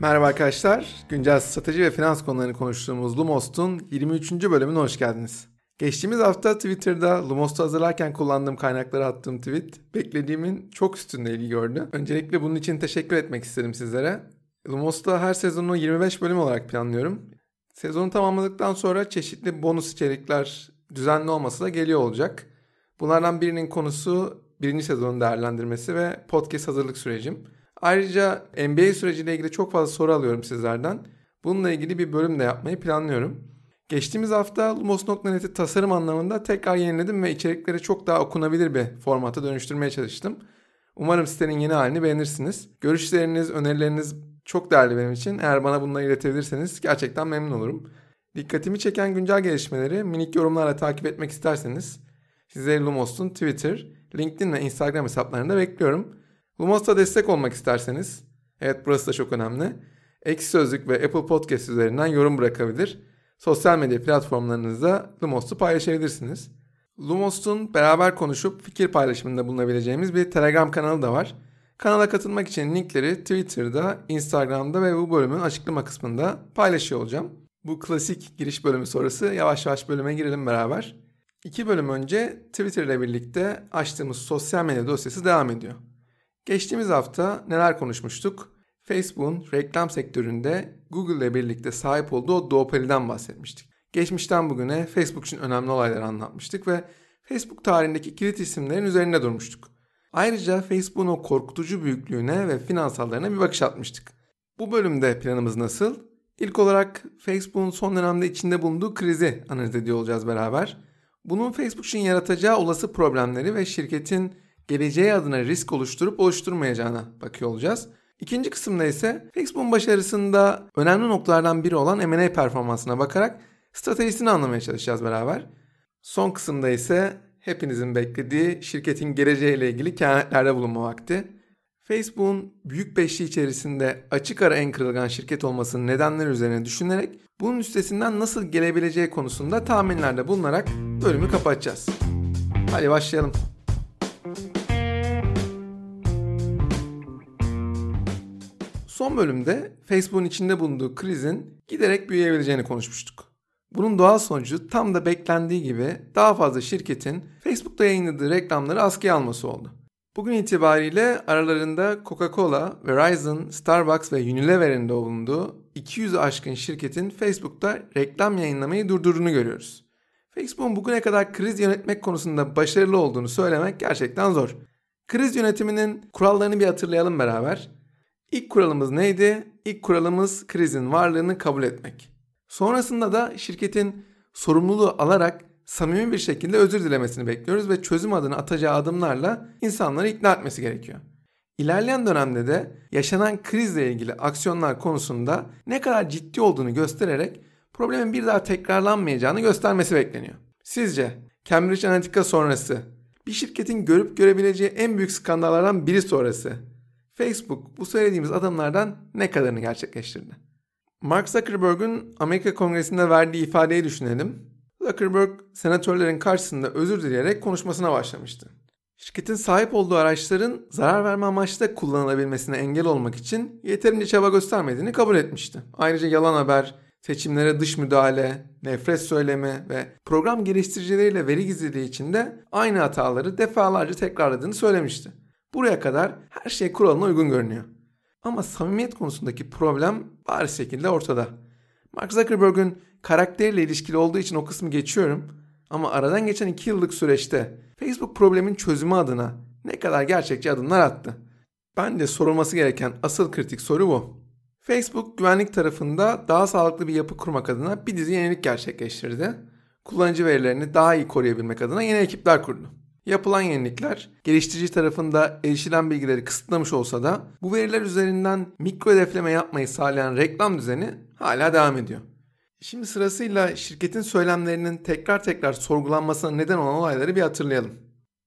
Merhaba arkadaşlar. Güncel strateji ve finans konularını konuştuğumuz Lumos'un 23. bölümüne hoş geldiniz. Geçtiğimiz hafta Twitter'da Lumos'u hazırlarken kullandığım kaynakları attığım tweet beklediğimin çok üstünde ilgi gördü. Öncelikle bunun için teşekkür etmek istedim sizlere. Lumos'ta her sezonu 25 bölüm olarak planlıyorum. Sezonu tamamladıktan sonra çeşitli bonus içerikler düzenli olması da geliyor olacak. Bunlardan birinin konusu birinci sezonun değerlendirmesi ve podcast hazırlık sürecim. Ayrıca NBA süreciyle ilgili çok fazla soru alıyorum sizlerden. Bununla ilgili bir bölüm de yapmayı planlıyorum. Geçtiğimiz hafta Lumos.net'i tasarım anlamında tekrar yeniledim ve içerikleri çok daha okunabilir bir formata dönüştürmeye çalıştım. Umarım sitenin yeni halini beğenirsiniz. Görüşleriniz, önerileriniz çok değerli benim için. Eğer bana bunları iletebilirseniz gerçekten memnun olurum. Dikkatimi çeken güncel gelişmeleri minik yorumlarla takip etmek isterseniz sizleri Lumos'un Twitter, LinkedIn ve Instagram hesaplarında bekliyorum. Lumos'a destek olmak isterseniz, evet burası da çok önemli, Ekşi Sözlük ve Apple Podcast üzerinden yorum bırakabilir. Sosyal medya platformlarınızda Lumos'u paylaşabilirsiniz. Lumos'un beraber konuşup fikir paylaşımında bulunabileceğimiz bir Telegram kanalı da var. Kanala katılmak için linkleri Twitter'da, Instagram'da ve bu bölümün açıklama kısmında paylaşıyor olacağım. Bu klasik giriş bölümü sonrası yavaş yavaş bölüme girelim beraber. İki bölüm önce Twitter ile birlikte açtığımız sosyal medya dosyası devam ediyor. Geçtiğimiz hafta neler konuşmuştuk? Facebook'un reklam sektöründe Google ile birlikte sahip olduğu duopoliden bahsetmiştik. Geçmişten bugüne Facebook için önemli olayları anlatmıştık ve Facebook tarihindeki kilit isimlerin üzerinde durmuştuk. Ayrıca Facebook'un o korkutucu büyüklüğüne ve finansallarına bir bakış atmıştık. Bu bölümde planımız nasıl? İlk olarak Facebook'un son dönemde içinde bulunduğu krizi analiz ediyor olacağız beraber. Bunun Facebook için yaratacağı olası problemleri ve şirketin geleceği adına risk oluşturup oluşturmayacağına bakıyor olacağız. İkinci kısımda ise Facebook'un başarısında önemli noktalardan biri olan M&A performansına bakarak stratejisini anlamaya çalışacağız beraber. Son kısımda ise hepinizin beklediği şirketin geleceğiyle ilgili kehanetlerde bulunma vakti. Facebook'un büyük beşli içerisinde açık ara en kırılgan şirket olmasının nedenleri üzerine düşünerek bunun üstesinden nasıl gelebileceği konusunda tahminlerde bulunarak bölümü kapatacağız. Hadi başlayalım. Son bölümde Facebook'un içinde bulunduğu krizin giderek büyüyebileceğini konuşmuştuk. Bunun doğal sonucu tam da beklendiği gibi daha fazla şirketin Facebook'ta yayınladığı reklamları askıya alması oldu. Bugün itibariyle aralarında Coca-Cola, Verizon, Starbucks ve Unilever'in de bulunduğu 200 aşkın şirketin Facebook'ta reklam yayınlamayı durdurduğunu görüyoruz. Facebook'un bugüne kadar kriz yönetmek konusunda başarılı olduğunu söylemek gerçekten zor. Kriz yönetiminin kurallarını bir hatırlayalım beraber. İlk kuralımız neydi? İlk kuralımız krizin varlığını kabul etmek. Sonrasında da şirketin sorumluluğu alarak samimi bir şekilde özür dilemesini bekliyoruz ve çözüm adına atacağı adımlarla insanları ikna etmesi gerekiyor. İlerleyen dönemde de yaşanan krizle ilgili aksiyonlar konusunda ne kadar ciddi olduğunu göstererek problemin bir daha tekrarlanmayacağını göstermesi bekleniyor. Sizce Cambridge Analytica sonrası bir şirketin görüp görebileceği en büyük skandallardan biri sonrası Facebook bu söylediğimiz adımlardan ne kadarını gerçekleştirdi? Mark Zuckerberg'ün Amerika Kongresi'nde verdiği ifadeyi düşünelim. Zuckerberg senatörlerin karşısında özür dileyerek konuşmasına başlamıştı. Şirketin sahip olduğu araçların zarar verme amaçlı kullanılabilmesine engel olmak için yeterince çaba göstermediğini kabul etmişti. Ayrıca yalan haber, seçimlere dış müdahale, nefret söylemi ve program geliştiricileriyle veri gizliliği için de aynı hataları defalarca tekrarladığını söylemişti. Buraya kadar her şey kuralına uygun görünüyor. Ama samimiyet konusundaki problem bariz şekilde ortada. Mark Zuckerberg'ün karakteriyle ilişkili olduğu için o kısmı geçiyorum. Ama aradan geçen 2 yıllık süreçte Facebook problemin çözümü adına ne kadar gerçekçi adımlar attı? Bence sorulması gereken asıl kritik soru bu. Facebook güvenlik tarafında daha sağlıklı bir yapı kurmak adına bir dizi yenilik gerçekleştirdi. Kullanıcı verilerini daha iyi koruyabilmek adına yeni ekipler kurdu. Yapılan yenilikler geliştirici tarafında erişilen bilgileri kısıtlamış olsa da bu veriler üzerinden mikro hedefleme yapmayı sağlayan reklam düzeni hala devam ediyor. Şimdi sırasıyla şirketin söylemlerinin tekrar tekrar sorgulanmasına neden olan olayları bir hatırlayalım.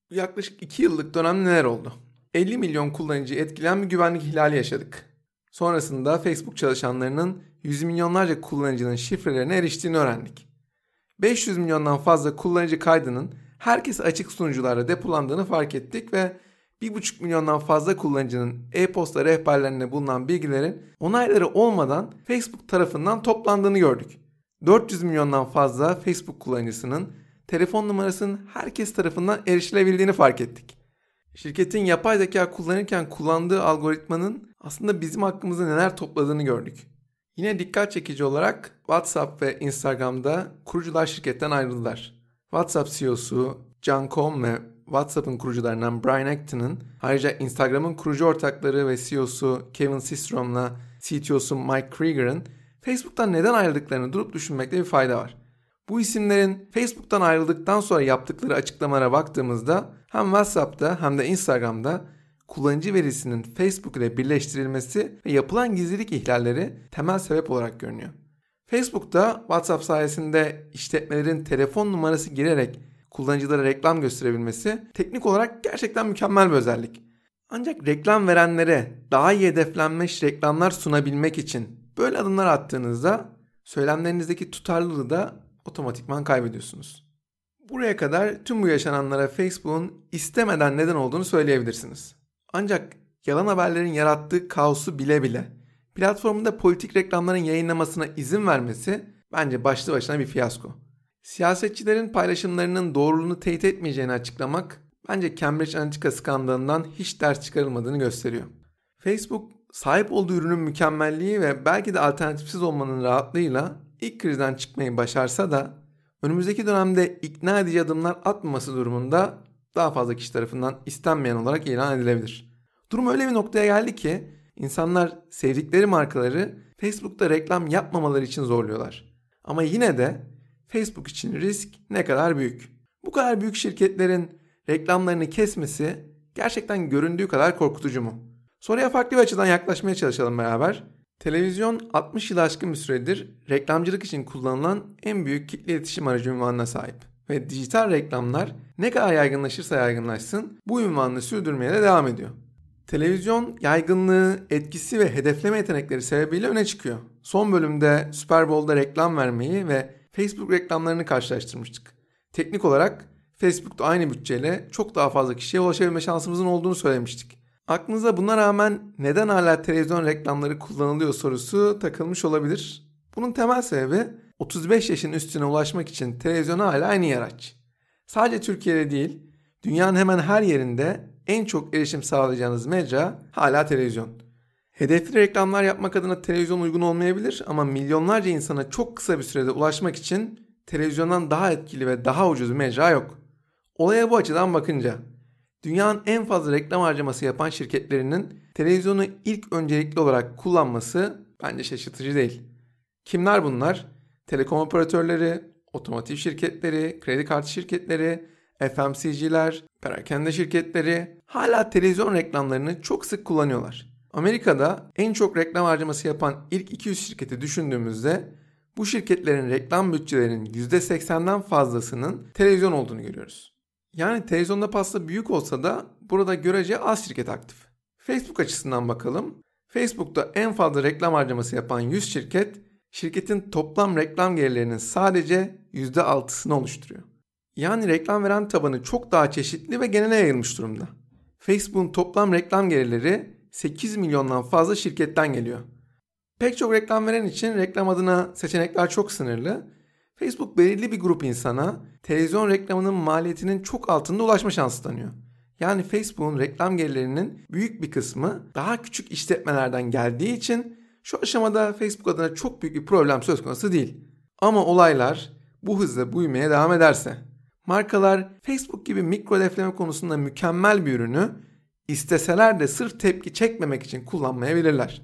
Yaklaşık 2 yıllık dönem neler oldu? 50 milyon kullanıcı etkileyen bir güvenlik ihlali yaşadık. Sonrasında Facebook çalışanlarının yüz milyonlarca kullanıcının şifrelerine eriştiğini öğrendik. 500 milyondan fazla kullanıcı kaydının herkes açık sunucularda depolandığını fark ettik ve 1,5 milyondan fazla kullanıcının e-posta rehberlerinde bulunan bilgilerin onayları olmadan Facebook tarafından toplandığını gördük. 400 milyondan fazla Facebook kullanıcısının telefon numarasının herkes tarafından erişilebildiğini fark ettik. Şirketin yapay zeka kullanırken kullandığı algoritmanın aslında bizim hakkımızda neler topladığını gördük. Yine dikkat çekici olarak WhatsApp ve Instagram'da kurucular şirketten ayrıldılar. WhatsApp CEO'su John Cohn ve WhatsApp'ın kurucularından Brian Acton'ın ayrıca Instagram'ın kurucu ortakları ve CEO'su Kevin Systrom'la CTO'su Mike Krieger'ın Facebook'tan neden ayrıldıklarını durup düşünmekte bir fayda var. Bu isimlerin Facebook'tan ayrıldıktan sonra yaptıkları açıklamalara baktığımızda hem WhatsApp'ta hem de Instagram'da kullanıcı verisinin Facebook ile birleştirilmesi ve yapılan gizlilik ihlalleri temel sebep olarak görünüyor. Facebook'ta WhatsApp sayesinde işletmelerin telefon numarası girerek kullanıcılara reklam gösterebilmesi teknik olarak gerçekten mükemmel bir özellik. Ancak reklam verenlere daha iyi hedeflenmiş reklamlar sunabilmek için böyle adımlar attığınızda söylemlerinizdeki tutarlılığı da otomatikman kaybediyorsunuz. Buraya kadar tüm bu yaşananlara Facebook'un istemeden neden olduğunu söyleyebilirsiniz. Ancak yalan haberlerin yarattığı kaosu bile bile platformunda politik reklamların yayınlamasına izin vermesi bence başlı başına bir fiyasko. Siyasetçilerin paylaşımlarının doğruluğunu teyit etmeyeceğini açıklamak bence Cambridge Analytica skandalından hiç ders çıkarılmadığını gösteriyor. Facebook sahip olduğu ürünün mükemmelliği ve belki de alternatifsiz olmanın rahatlığıyla ilk krizden çıkmayı başarsa da önümüzdeki dönemde ikna edici adımlar atmaması durumunda daha fazla kişi tarafından istenmeyen olarak ilan edilebilir. Durum öyle bir noktaya geldi ki insanlar sevdikleri markaları Facebook'ta reklam yapmamaları için zorluyorlar. Ama yine de Facebook için risk ne kadar büyük. Bu kadar büyük şirketlerin reklamlarını kesmesi gerçekten göründüğü kadar korkutucu mu? Soruya farklı bir açıdan yaklaşmaya çalışalım beraber. Televizyon 60 yıl aşkın bir süredir reklamcılık için kullanılan en büyük kitle iletişim aracı ünvanına sahip. Ve dijital reklamlar ne kadar yaygınlaşırsa yaygınlaşsın bu ünvanını sürdürmeye de devam ediyor. Televizyon yaygınlığı, etkisi ve hedefleme yetenekleri sebebiyle öne çıkıyor. Son bölümde Super Bowl'da reklam vermeyi ve Facebook reklamlarını karşılaştırmıştık. Teknik olarak Facebook'ta aynı bütçeyle çok daha fazla kişiye ulaşabilme şansımızın olduğunu söylemiştik. Aklınıza buna rağmen neden hala televizyon reklamları kullanılıyor sorusu takılmış olabilir. Bunun temel sebebi 35 yaşın üstüne ulaşmak için televizyon hala aynı iyi araç. Sadece Türkiye'de değil, dünyanın hemen her yerinde en çok erişim sağlayacağınız mecra hala televizyon. Hedefli reklamlar yapmak adına televizyon uygun olmayabilir ama milyonlarca insana çok kısa bir sürede ulaşmak için televizyondan daha etkili ve daha ucuz bir mecra yok. Olaya bu açıdan bakınca dünyanın en fazla reklam harcaması yapan şirketlerinin televizyonu ilk öncelikli olarak kullanması bence şaşırtıcı değil. Kimler bunlar? Telekom operatörleri, otomotiv şirketleri, kredi kartı şirketleri, FMCG'ler, perakende şirketleri hala televizyon reklamlarını çok sık kullanıyorlar. Amerika'da en çok reklam harcaması yapan ilk 200 şirketi düşündüğümüzde bu şirketlerin reklam bütçelerinin %80'den fazlasının televizyon olduğunu görüyoruz. Yani televizyonda pasta büyük olsa da burada görece az şirket aktif. Facebook açısından bakalım. Facebook'ta en fazla reklam harcaması yapan 100 şirket, şirketin toplam reklam gelirlerinin sadece %6'sını oluşturuyor. Yani reklam veren tabanı çok daha çeşitli ve genele yayılmış durumda. Facebook'un toplam reklam gelirleri 8 milyondan fazla şirketten geliyor. Pek çok reklam veren için reklam adına seçenekler çok sınırlı. Facebook belirli bir grup insana televizyon reklamının maliyetinin çok altında ulaşma şansı tanıyor. Yani Facebook'un reklam gelirlerinin büyük bir kısmı daha küçük işletmelerden geldiği için şu aşamada Facebook adına çok büyük bir problem söz konusu değil. Ama olaylar bu hızla büyümeye devam ederse markalar Facebook gibi mikro hedefleme konusunda mükemmel bir ürünü isteseler de sırf tepki çekmemek için kullanmayabilirler.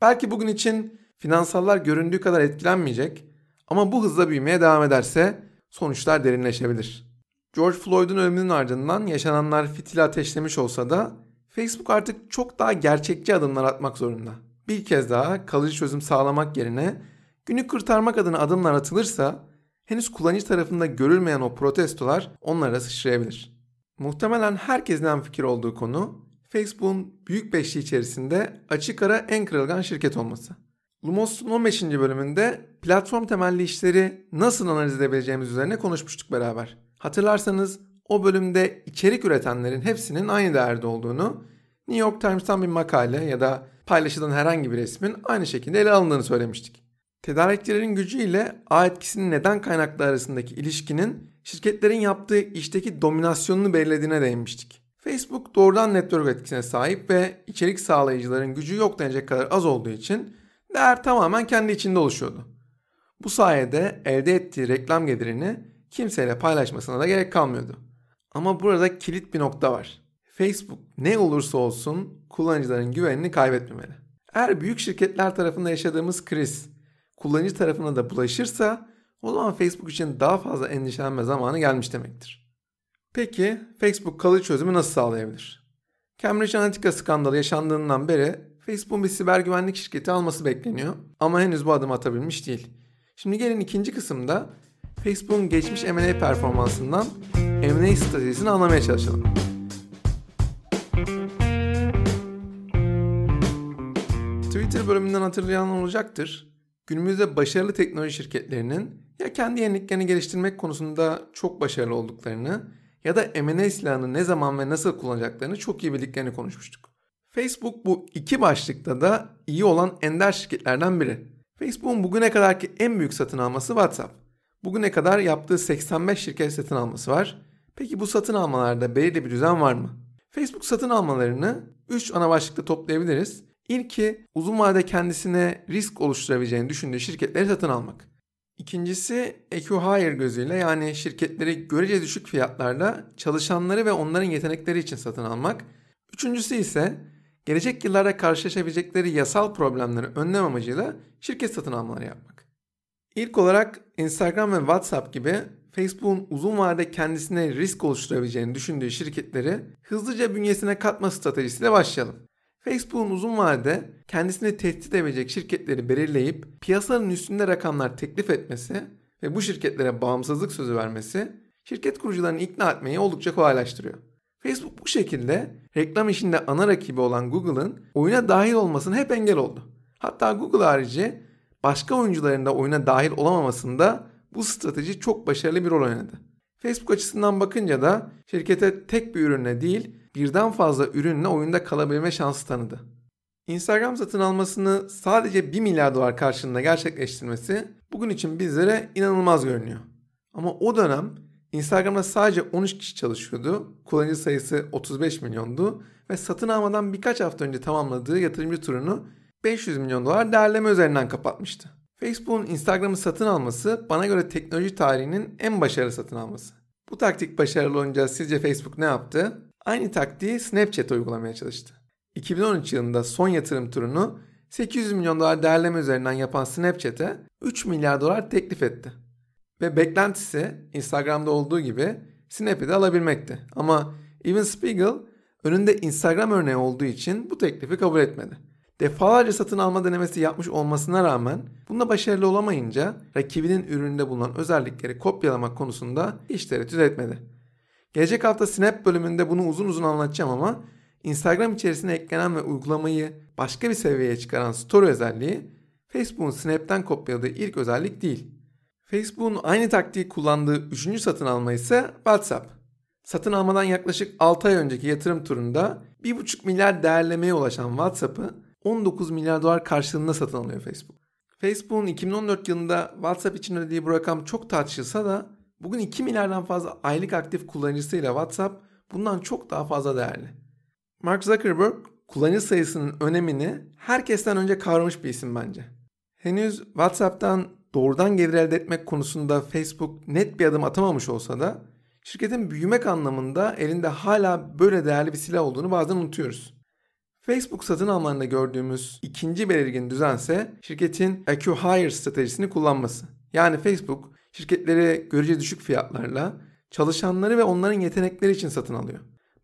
Belki bugün için finansallar göründüğü kadar etkilenmeyecek ama bu hızla büyümeye devam ederse sonuçlar derinleşebilir. George Floyd'un ölümünün ardından yaşananlar fitili ateşlemiş olsa da Facebook artık çok daha gerçekçi adımlar atmak zorunda. Bir kez daha kalıcı çözüm sağlamak yerine günü kurtarmak adına adımlar atılırsa henüz kullanıcı tarafında görülmeyen o protestolar onlara sıçrayabilir. Muhtemelen herkesin fikir olduğu konu Facebook'un büyük beşli içerisinde açık ara en kırılgan şirket olması. Lumos'un 15. bölümünde platform temelli işleri nasıl analiz edebileceğimiz üzerine konuşmuştuk beraber. Hatırlarsanız o bölümde içerik üretenlerin hepsinin aynı değerde olduğunu, New York Times'tan bir makale ya da paylaşılan herhangi bir resmin aynı şekilde ele alındığını söylemiştik. Tedarikçilerin gücüyle ağ etkisinin neden kaynaklı arasındaki ilişkinin şirketlerin yaptığı işteki dominasyonunu belirlediğine değinmiştik. Facebook doğrudan network etkisine sahip ve içerik sağlayıcıların gücü yok denecek kadar az olduğu için değer tamamen kendi içinde oluşuyordu. Bu sayede elde ettiği reklam gelirini kimseyle paylaşmasına da gerek kalmıyordu. Ama burada kilit bir nokta var. Facebook ne olursa olsun kullanıcıların güvenini kaybetmemeli. Eğer büyük şirketler tarafında yaşadığımız kriz kullanıcı tarafına da bulaşırsa o zaman Facebook için daha fazla endişelenme zamanı gelmiş demektir. Peki Facebook kalıcı çözümü nasıl sağlayabilir? Cambridge Analytica skandalı yaşandığından beri Facebook'un bir siber güvenlik şirketi alması bekleniyor ama henüz bu adım atabilmiş değil. Şimdi gelin ikinci kısımda Facebook'un geçmiş M&A performansından M&A stratejisini anlamaya çalışalım. Twitter bölümünden hatırlayan olacaktır. Günümüzde başarılı teknoloji şirketlerinin ya kendi yeniliklerini geliştirmek konusunda çok başarılı olduklarını ya da M&A silahını ne zaman ve nasıl kullanacaklarını çok iyi bildiklerini konuşmuştuk. Facebook bu iki başlıkta da iyi olan ender şirketlerden biri. Facebook'un bugüne kadarki en büyük satın alması WhatsApp. Bugüne kadar yaptığı 85 şirket satın alması var. Peki bu satın almalarda belirli bir düzen var mı? Facebook satın almalarını 3 ana başlıkta toplayabiliriz. İlki uzun vadede kendisine risk oluşturabileceğini düşündüğü şirketleri satın almak. İkincisi acquire gözüyle yani şirketleri görece düşük fiyatlarla çalışanları ve onların yetenekleri için satın almak. Üçüncüsü ise gelecek yıllarda karşılaşabilecekleri yasal problemleri önlem amacıyla şirket satın almaları yapmak. İlk olarak Instagram ve WhatsApp gibi Facebook'un uzun vadede kendisine risk oluşturabileceğini düşündüğü şirketleri hızlıca bünyesine katma stratejisiyle başlayalım. Facebook'un uzun vadede kendisini tehdit edebilecek şirketleri belirleyip piyasanın üstünde rakamlar teklif etmesi ve bu şirketlere bağımsızlık sözü vermesi şirket kurucularını ikna etmeyi oldukça kolaylaştırıyor. Facebook bu şekilde reklam işinde ana rakibi olan Google'ın oyuna dahil olmasına hep engel oldu. Hatta Google harici başka oyuncuların da oyuna dahil olamamasında bu strateji çok başarılı bir rol oynadı. Facebook açısından bakınca da şirkete tek bir ürünle değil birden fazla ürünle oyunda kalabilme şansı tanıdı. Instagram satın almasını sadece 1 milyar dolar karşılığında gerçekleştirmesi bugün için bizlere inanılmaz görünüyor. Ama o dönem Instagram'da sadece 13 kişi çalışıyordu. Kullanıcı sayısı 35 milyondu ve satın almadan birkaç hafta önce tamamladığı yatırımcı turunu 500 milyon dolar değerleme üzerinden kapatmıştı. Facebook'un Instagram'ı satın alması bana göre teknoloji tarihinin en başarılı satın alması. Bu taktik başarılı olunca sizce Facebook ne yaptı? Aynı taktiği Snapchat uygulamaya çalıştı. 2013 yılında son yatırım turunu 800 milyon dolar değerleme üzerinden yapan Snapchat'e 3 milyar dolar teklif etti. Ve beklentisi Instagram'da olduğu gibi Snap'i de alabilmekti. Ama Even Spiegel önünde Instagram örneği olduğu için bu teklifi kabul etmedi. Defalarca satın alma denemesi yapmış olmasına rağmen bunda başarılı olamayınca rakibinin ürününde bulunan özellikleri kopyalamak konusunda hiç tereddüt etmedi. Gelecek hafta Snap bölümünde bunu uzun uzun anlatacağım ama Instagram içerisine eklenen ve uygulamayı başka bir seviyeye çıkaran Story özelliği Facebook'un Snap'ten kopyaladığı ilk özellik değil. Facebook'un aynı taktiği kullandığı üçüncü satın alma ise WhatsApp. Satın almadan yaklaşık 6 ay önceki yatırım turunda 1,5 milyar değerlemeye ulaşan WhatsApp'ı 19 milyar dolar karşılığında satın alıyor Facebook. Facebook'un 2014 yılında WhatsApp için ödediği bu rakam çok tartışılsa da bugün 2 milyardan fazla aylık aktif kullanıcısıyla WhatsApp bundan çok daha fazla değerli. Mark Zuckerberg kullanıcı sayısının önemini herkesten önce kavramış bir isim bence. Henüz WhatsApp'tan doğrudan gelir elde etmek konusunda Facebook net bir adım atamamış olsa da şirketin büyümek anlamında elinde hala böyle değerli bir silah olduğunu bazen unutuyoruz. Facebook satın almalarında gördüğümüz ikinci belirgin düzense şirketin acquire stratejisini kullanması. Yani Facebook şirketleri görece düşük fiyatlarla çalışanları ve onların yetenekleri için satın alıyor.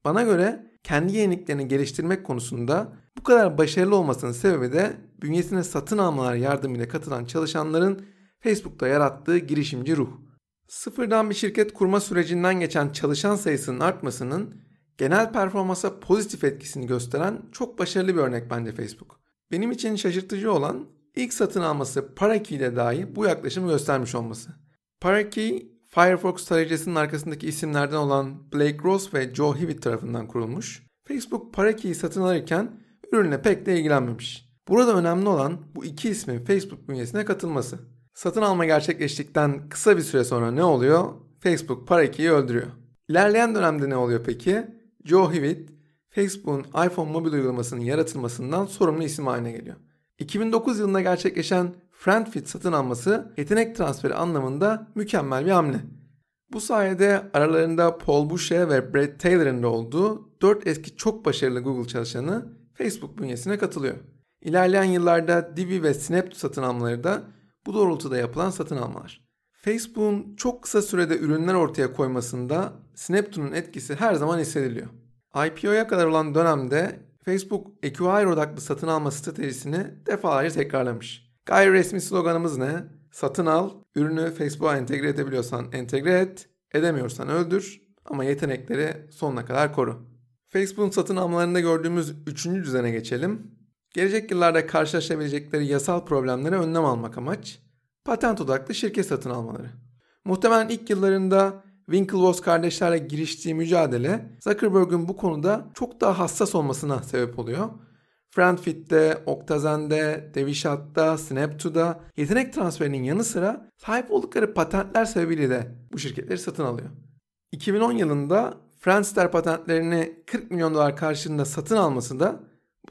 Bana göre kendi yeniliklerini geliştirmek konusunda bu kadar başarılı olmasının sebebi de bünyesine satın almalar yardımıyla katılan çalışanların Facebook'ta yarattığı girişimci ruh. Sıfırdan bir şirket kurma sürecinden geçen çalışan sayısının artmasının genel performansa pozitif etkisini gösteren çok başarılı bir örnek bence Facebook. Benim için şaşırtıcı olan ilk satın alması Paraki ile dahi bu yaklaşımı göstermiş olması. Paraki, Firefox tarayıcısının arkasındaki isimlerden olan Blake Ross ve Joe Hewitt tarafından kurulmuş. Facebook Parakee'yi satın alırken ürünle pek de ilgilenmemiş. Burada önemli olan bu iki ismin Facebook bünyesine katılması. Satın alma gerçekleştikten kısa bir süre sonra ne oluyor? Facebook Parakee'yi öldürüyor. İlerleyen dönemde ne oluyor peki? Joe Hewitt, Facebook'un iPhone mobil uygulamasının yaratılmasından sorumlu isim haline geliyor. 2009 yılında gerçekleşen FriendFit satın alması yetenek transferi anlamında mükemmel bir hamle. Bu sayede aralarında Paul Boucher ve Brad Taylor'ın da olduğu 4 eski çok başarılı Google çalışanı Facebook bünyesine katılıyor. İlerleyen yıllarda Divi ve Snap satın almaları da bu doğrultuda yapılan satın almalar. Facebook'un çok kısa sürede ürünler ortaya koymasında Snapto'nun etkisi her zaman hissediliyor. IPO'ya kadar olan dönemde Facebook Acquire odaklı satın alma stratejisini defalarca tekrarlamış. Gayri resmi sloganımız ne? Satın al, ürünü Facebook'a entegre edebiliyorsan entegre et, edemiyorsan öldür ama yetenekleri sonuna kadar koru. Facebook'un satın almalarında gördüğümüz üçüncü düzene geçelim. Gelecek yıllarda karşılaşabilecekleri yasal problemlere önlem almak amaç, patent odaklı şirket satın almaları. Muhtemelen ilk yıllarında Winklevoss kardeşlerle giriştiği mücadele Zuckerberg'ün bu konuda çok daha hassas olmasına sebep oluyor. Friendfit'te, Octazen'de, Devishat'ta, Snap2'da yetenek transferinin yanı sıra sahip oldukları patentler sebebiyle de bu şirketleri satın alıyor. 2010 yılında Friendster patentlerini 40 milyon dolar karşılığında satın alması da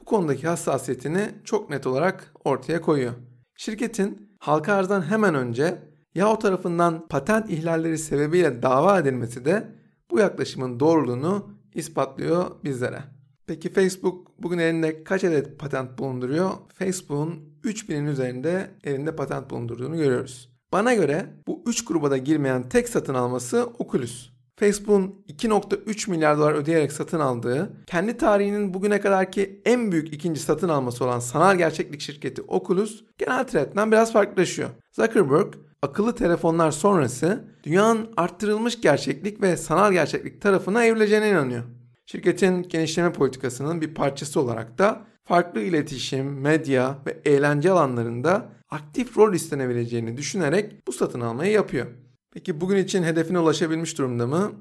bu konudaki hassasiyetini çok net olarak ortaya koyuyor. Şirketin halka arzdan hemen önce Yahoo tarafından patent ihlalleri sebebiyle dava edilmesi de bu yaklaşımın doğruluğunu ispatlıyor bizlere. Peki Facebook bugün elinde kaç adet patent bulunduruyor? Facebook'un 3000'in üzerinde elinde patent bulundurduğunu görüyoruz. Bana göre bu 3 gruba da girmeyen tek satın alması Oculus. Facebook'un 2.3 milyar dolar ödeyerek satın aldığı, kendi tarihinin bugüne kadarki en büyük ikinci satın alması olan sanal gerçeklik şirketi Oculus genel trendden biraz farklılaşıyor. Zuckerberg akıllı telefonlar sonrası dünyanın arttırılmış gerçeklik ve sanal gerçeklik tarafına evrileceğine inanıyor. Şirketin genişleme politikasının bir parçası olarak da farklı iletişim, medya ve eğlence alanlarında aktif rol istenebileceğini düşünerek bu satın almayı yapıyor. Peki bugün için hedefine ulaşabilmiş durumda mı?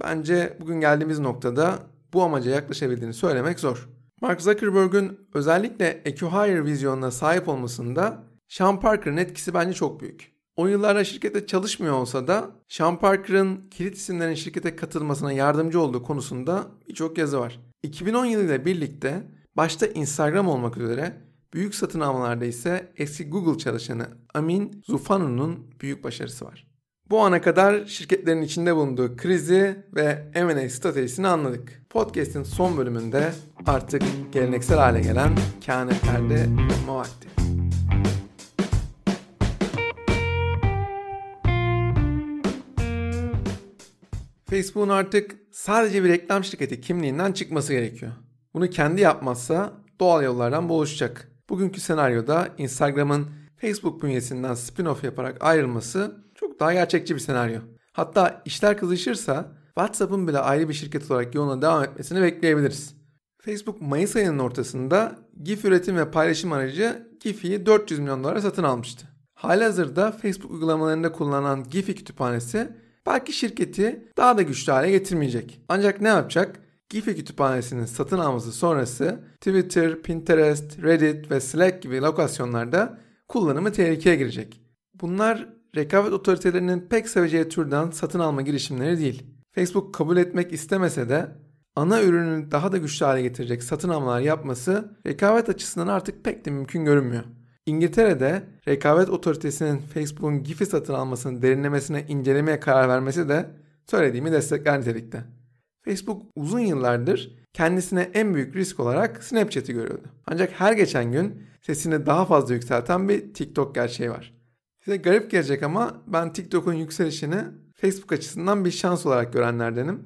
Bence bugün geldiğimiz noktada bu amaca yaklaşabildiğini söylemek zor. Mark Zuckerberg'ün özellikle Acquire vizyonuna sahip olmasında Sean Parker'ın etkisi bence çok büyük. O yıllarda şirkette çalışmıyor olsa da Sean Parker'ın kilit isimlerin şirkete katılmasına yardımcı olduğu konusunda birçok yazı var. 2010 yılıyla birlikte başta Instagram olmak üzere büyük satın almalarda ise eski Google çalışanı Amin Zufanu'nun büyük başarısı var. Bu ana kadar şirketlerin içinde bulunduğu krizi ve M&A stratejisini anladık. Podcast'in son bölümünde artık geleneksel hale gelen kehanetlerde bulunma vakti. Facebook'un artık sadece bir reklam şirketi kimliğinden çıkması gerekiyor. Bunu kendi yapmazsa doğal yollardan buluşacak. Bugünkü senaryoda Instagram'ın Facebook bünyesinden spin-off yaparak ayrılması çok daha gerçekçi bir senaryo. Hatta işler kızışırsa WhatsApp'ın bile ayrı bir şirket olarak yoluna devam etmesini bekleyebiliriz. Facebook Mayıs ayının ortasında GIF üretim ve paylaşım aracı Giphy'yi 400 milyon dolara satın almıştı. Halihazırda Facebook uygulamalarında kullanılan Giphy kütüphanesi belki şirketi daha da güçlü hale getirmeyecek. Ancak ne yapacak? Giphy kütüphanesinin satın alması sonrası Twitter, Pinterest, Reddit ve Slack gibi lokasyonlarda kullanımı tehlikeye girecek. Bunlar rekabet otoritelerinin pek seveceği türden satın alma girişimleri değil. Facebook kabul etmek istemese de ana ürünü daha da güçlü hale getirecek satın almalar yapması rekabet açısından artık pek de mümkün görünmüyor. İngiltere'de rekabet otoritesinin Facebook'un Giphy satın almasını derinlemesine incelemeye karar vermesi de söylediğimi destekler nitelikte. Facebook uzun yıllardır kendisine en büyük risk olarak Snapchat'i görüyordu. Ancak her geçen gün sesini daha fazla yükselten bir TikTok gerçeği var. Size garip gelecek ama ben TikTok'un yükselişini Facebook açısından bir şans olarak görenlerdenim.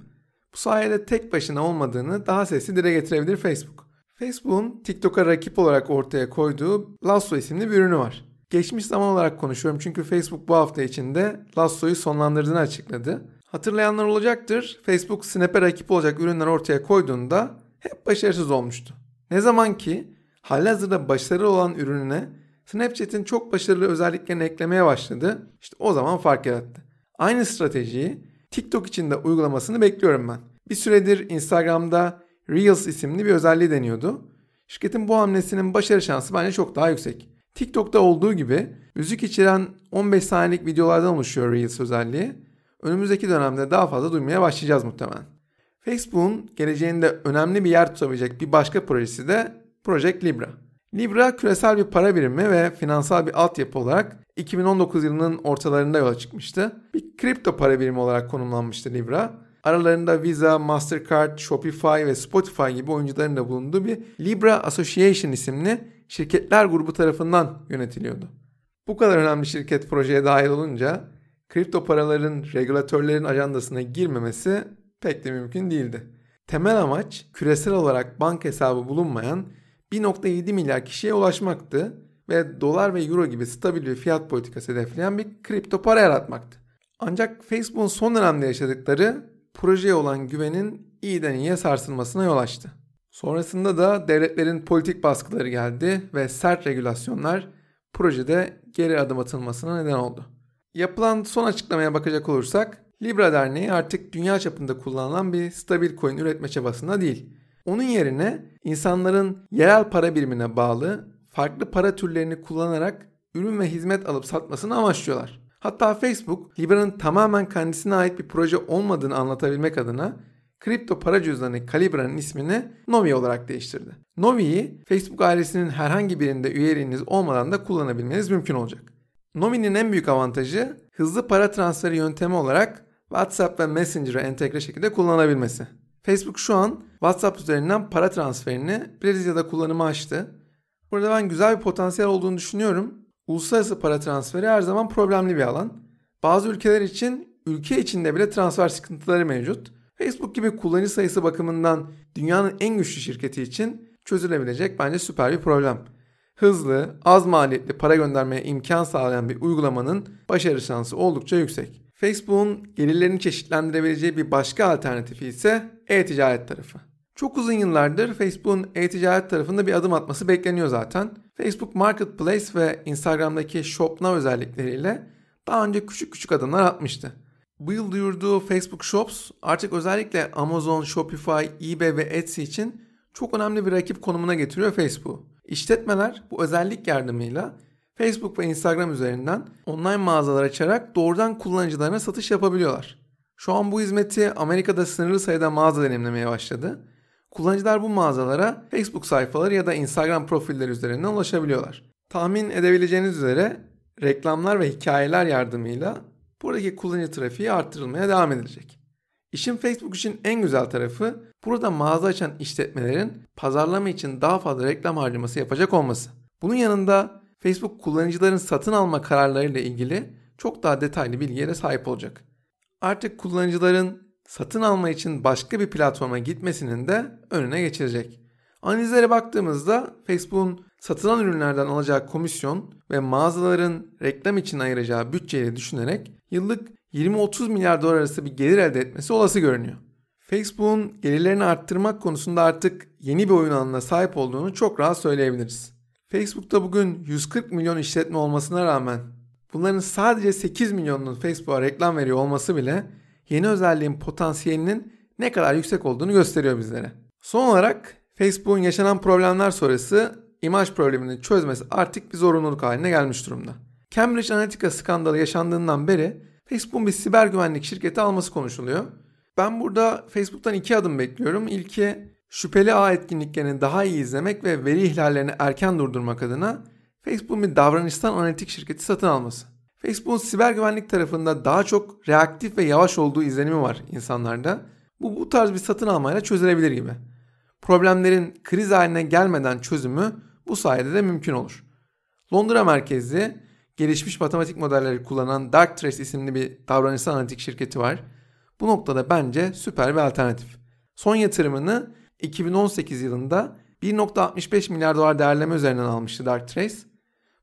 Bu sayede tek başına olmadığını daha sesli dile getirebilir Facebook. Facebook'un TikTok'a rakip olarak ortaya koyduğu Lasso isimli bir ürünü var. Geçmiş zaman olarak konuşuyorum çünkü Facebook bu hafta içinde Lasso'yu sonlandırdığını açıkladı. Hatırlayanlar olacaktır. Facebook Snap'e rakip olacak ürünler ortaya koyduğunda hep başarısız olmuştu. Ne zaman ki halihazırda başarılı olan ürününe Snapchat'in çok başarılı özelliklerini eklemeye başladı. İşte o zaman fark yarattı. Aynı stratejiyi TikTok için de uygulamasını bekliyorum ben. Bir süredir Instagram'da Reels isimli bir özelliği deniyordu. Şirketin bu hamlesinin başarı şansı bence çok daha yüksek. TikTok'ta olduğu gibi müzik içeren 15 saniyelik videolardan oluşuyor Reels özelliği. Önümüzdeki dönemde daha fazla duymaya başlayacağız muhtemelen. Facebook'un geleceğinde önemli bir yer tutabilecek bir başka projesi de Project Libra. Libra küresel bir para birimi ve finansal bir altyapı olarak 2019 yılının ortalarında yola çıkmıştı. Bir kripto para birimi olarak konumlanmıştı Libra. Aralarında Visa, Mastercard, Shopify ve Spotify gibi oyuncuların da bulunduğu bir Libra Association isimli şirketler grubu tarafından yönetiliyordu. Bu kadar önemli şirket projeye dahil olunca kripto paraların regülatörlerin ajandasına girmemesi pek de mümkün değildi. Temel amaç küresel olarak bank hesabı bulunmayan 1.7 milyar kişiye ulaşmaktı ve dolar ve euro gibi stabil bir fiyat politikası hedefleyen bir kripto para yaratmaktı. Ancak Facebook'un son dönemde yaşadıkları projeye olan güvenin iyiden iyiye sarsılmasına yol açtı. Sonrasında da devletlerin politik baskıları geldi ve sert regülasyonlar projede geri adım atılmasına neden oldu. Yapılan son açıklamaya bakacak olursak Libra Derneği artık dünya çapında kullanılan bir stabil coin üretme çabasında değil. Onun yerine insanların yerel para birimine bağlı farklı para türlerini kullanarak ürün ve hizmet alıp satmasını amaçlıyorlar. Hatta Facebook, Libra'nın tamamen kendisine ait bir proje olmadığını anlatabilmek adına kripto para cüzdanı Calibra'nın ismini Novi olarak değiştirdi. Novi'yi Facebook ailesinin herhangi birinde üyeliğiniz olmadan da kullanabilmeniz mümkün olacak. Novi'nin en büyük avantajı hızlı para transferi yöntemi olarak WhatsApp ve Messenger'ı entegre şekilde kullanabilmesi. Facebook şu an WhatsApp üzerinden para transferini Brezilya'da kullanıma açtı. Burada ben güzel bir potansiyel olduğunu düşünüyorum. Uluslararası para transferi her zaman problemli bir alan. Bazı ülkeler için ülke içinde bile transfer sıkıntıları mevcut. Facebook gibi kullanıcı sayısı bakımından dünyanın en güçlü şirketi için çözülebilecek bence süper bir problem. Hızlı, az maliyetli para göndermeye imkan sağlayan bir uygulamanın başarı şansı oldukça yüksek. Facebook'un gelirlerini çeşitlendirebileceği bir başka alternatifi ise e-ticaret tarafı. Çok uzun yıllardır Facebook'un e-ticaret tarafında bir adım atması bekleniyor zaten. Facebook Marketplace ve Instagram'daki Shop Now özellikleriyle daha önce küçük küçük adımlar atmıştı. Bu yıl duyurduğu Facebook Shops artık özellikle Amazon, Shopify, eBay ve Etsy için çok önemli bir rakip konumuna getiriyor Facebook. İşletmeler bu özellik yardımıyla Facebook ve Instagram üzerinden online mağazalar açarak doğrudan kullanıcılarına satış yapabiliyorlar. Şu an bu hizmeti Amerika'da sınırlı sayıda mağaza deneyimlemeye başladı. Kullanıcılar bu mağazalara Facebook sayfaları ya da Instagram profilleri üzerinden ulaşabiliyorlar. Tahmin edebileceğiniz üzere reklamlar ve hikayeler yardımıyla buradaki kullanıcı trafiği arttırılmaya devam edilecek. İşin Facebook için en güzel tarafı burada mağaza açan işletmelerin pazarlama için daha fazla reklam harcaması yapacak olması. Bunun yanında Facebook kullanıcıların satın alma kararlarıyla ilgili çok daha detaylı bilgiye sahip olacak. Artık kullanıcıların satın alma için başka bir platforma gitmesinin de önüne geçirecek. Analizlere baktığımızda Facebook'un satılan ürünlerden alacağı komisyon ve mağazaların reklam için ayıracağı bütçeyi düşünerek yıllık 20-30 milyar dolar arası bir gelir elde etmesi olası görünüyor. Facebook'un gelirlerini arttırmak konusunda artık yeni bir oyun alanına sahip olduğunu çok rahat söyleyebiliriz. Facebook'ta bugün 140 milyon işletme olmasına rağmen bunların sadece 8 milyonunun Facebook'a reklam veriyor olması bile yeni özelliğin potansiyelinin ne kadar yüksek olduğunu gösteriyor bizlere. Son olarak Facebook'un yaşanan problemler sonrası imaj problemini çözmesi artık bir zorunluluk haline gelmiş durumda. Cambridge Analytica skandalı yaşandığından beri Facebook'un bir siber güvenlik şirketi alması konuşuluyor. Ben burada Facebook'tan iki adım bekliyorum. İlki şüpheli ağ etkinliklerini daha iyi izlemek ve veri ihlallerini erken durdurmak adına Facebook'un bir davranışsal analitik şirketi satın alması. Facebook'un siber güvenlik tarafında daha çok reaktif ve yavaş olduğu izlenimi var insanlarda. Bu bu tarz bir satın almayla çözülebilir gibi. Problemlerin kriz haline gelmeden çözümü bu sayede de mümkün olur. Londra merkezli gelişmiş matematik modelleri kullanan Darktrace isimli bir davranışsal analitik şirketi var. Bu noktada bence süper bir alternatif. Son yatırımını 2018 yılında 1.65 milyar dolar değerleme üzerinden almıştı Darktrace.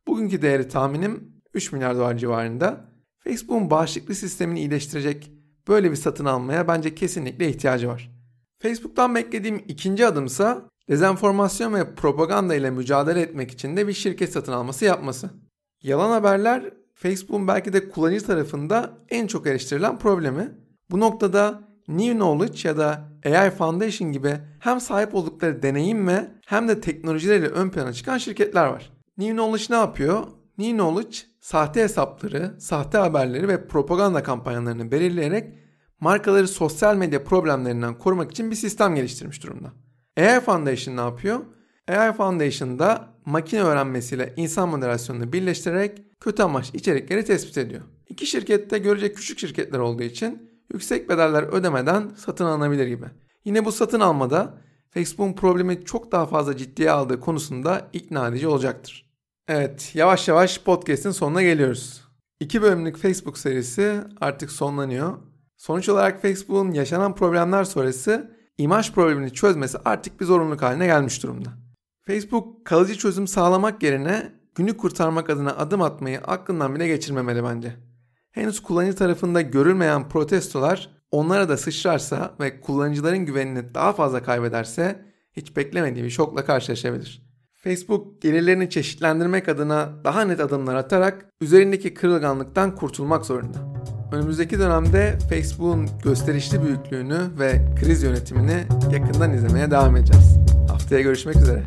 Bugünkü değeri tahminim 3 milyar dolar civarında. Facebook'un bağışıklık sistemini iyileştirecek böyle bir satın almaya bence kesinlikle ihtiyacı var. Facebook'tan beklediğim ikinci adımsa dezenformasyon ve propaganda ile mücadele etmek için de bir şirket satın alması yapması. Yalan haberler Facebook'un belki de kullanıcı tarafında en çok eleştirilen problemi. Bu noktada New Knowledge ya da AI Foundation gibi hem sahip oldukları deneyimle hem de teknolojileriyle ön plana çıkan şirketler var. New Knowledge ne yapıyor? New Knowledge sahte hesapları, sahte haberleri ve propaganda kampanyalarını belirleyerek markaları sosyal medya problemlerinden korumak için bir sistem geliştirmiş durumda. AI Foundation ne yapıyor? AI Foundation'da makine öğrenmesiyle insan moderasyonunu birleştirerek kötü amaç içerikleri tespit ediyor. İki şirkette görecek küçük şirketler olduğu için yüksek bedeller ödemeden satın alınabilir gibi. Yine bu satın almada Facebook'un problemi çok daha fazla ciddiye aldığı konusunda ikna edici olacaktır. Evet, yavaş yavaş podcast'in sonuna geliyoruz. İki bölümlük Facebook serisi artık sonlanıyor. Sonuç olarak Facebook'un yaşanan problemler sonrası imaj problemini çözmesi artık bir zorunluluk haline gelmiş durumda. Facebook kalıcı çözüm sağlamak yerine günü kurtarmak adına adım atmayı aklından bile geçirmemeli bence. Henüz kullanıcı tarafında görülmeyen protestolar onlara da sıçrarsa ve kullanıcıların güvenini daha fazla kaybederse hiç beklemediği bir şokla karşılaşabilir. Facebook gelirlerini çeşitlendirmek adına daha net adımlar atarak üzerindeki kırılganlıktan kurtulmak zorunda. Önümüzdeki dönemde Facebook'un gösterişli büyüklüğünü ve kriz yönetimini yakından izlemeye devam edeceğiz. Haftaya görüşmek üzere.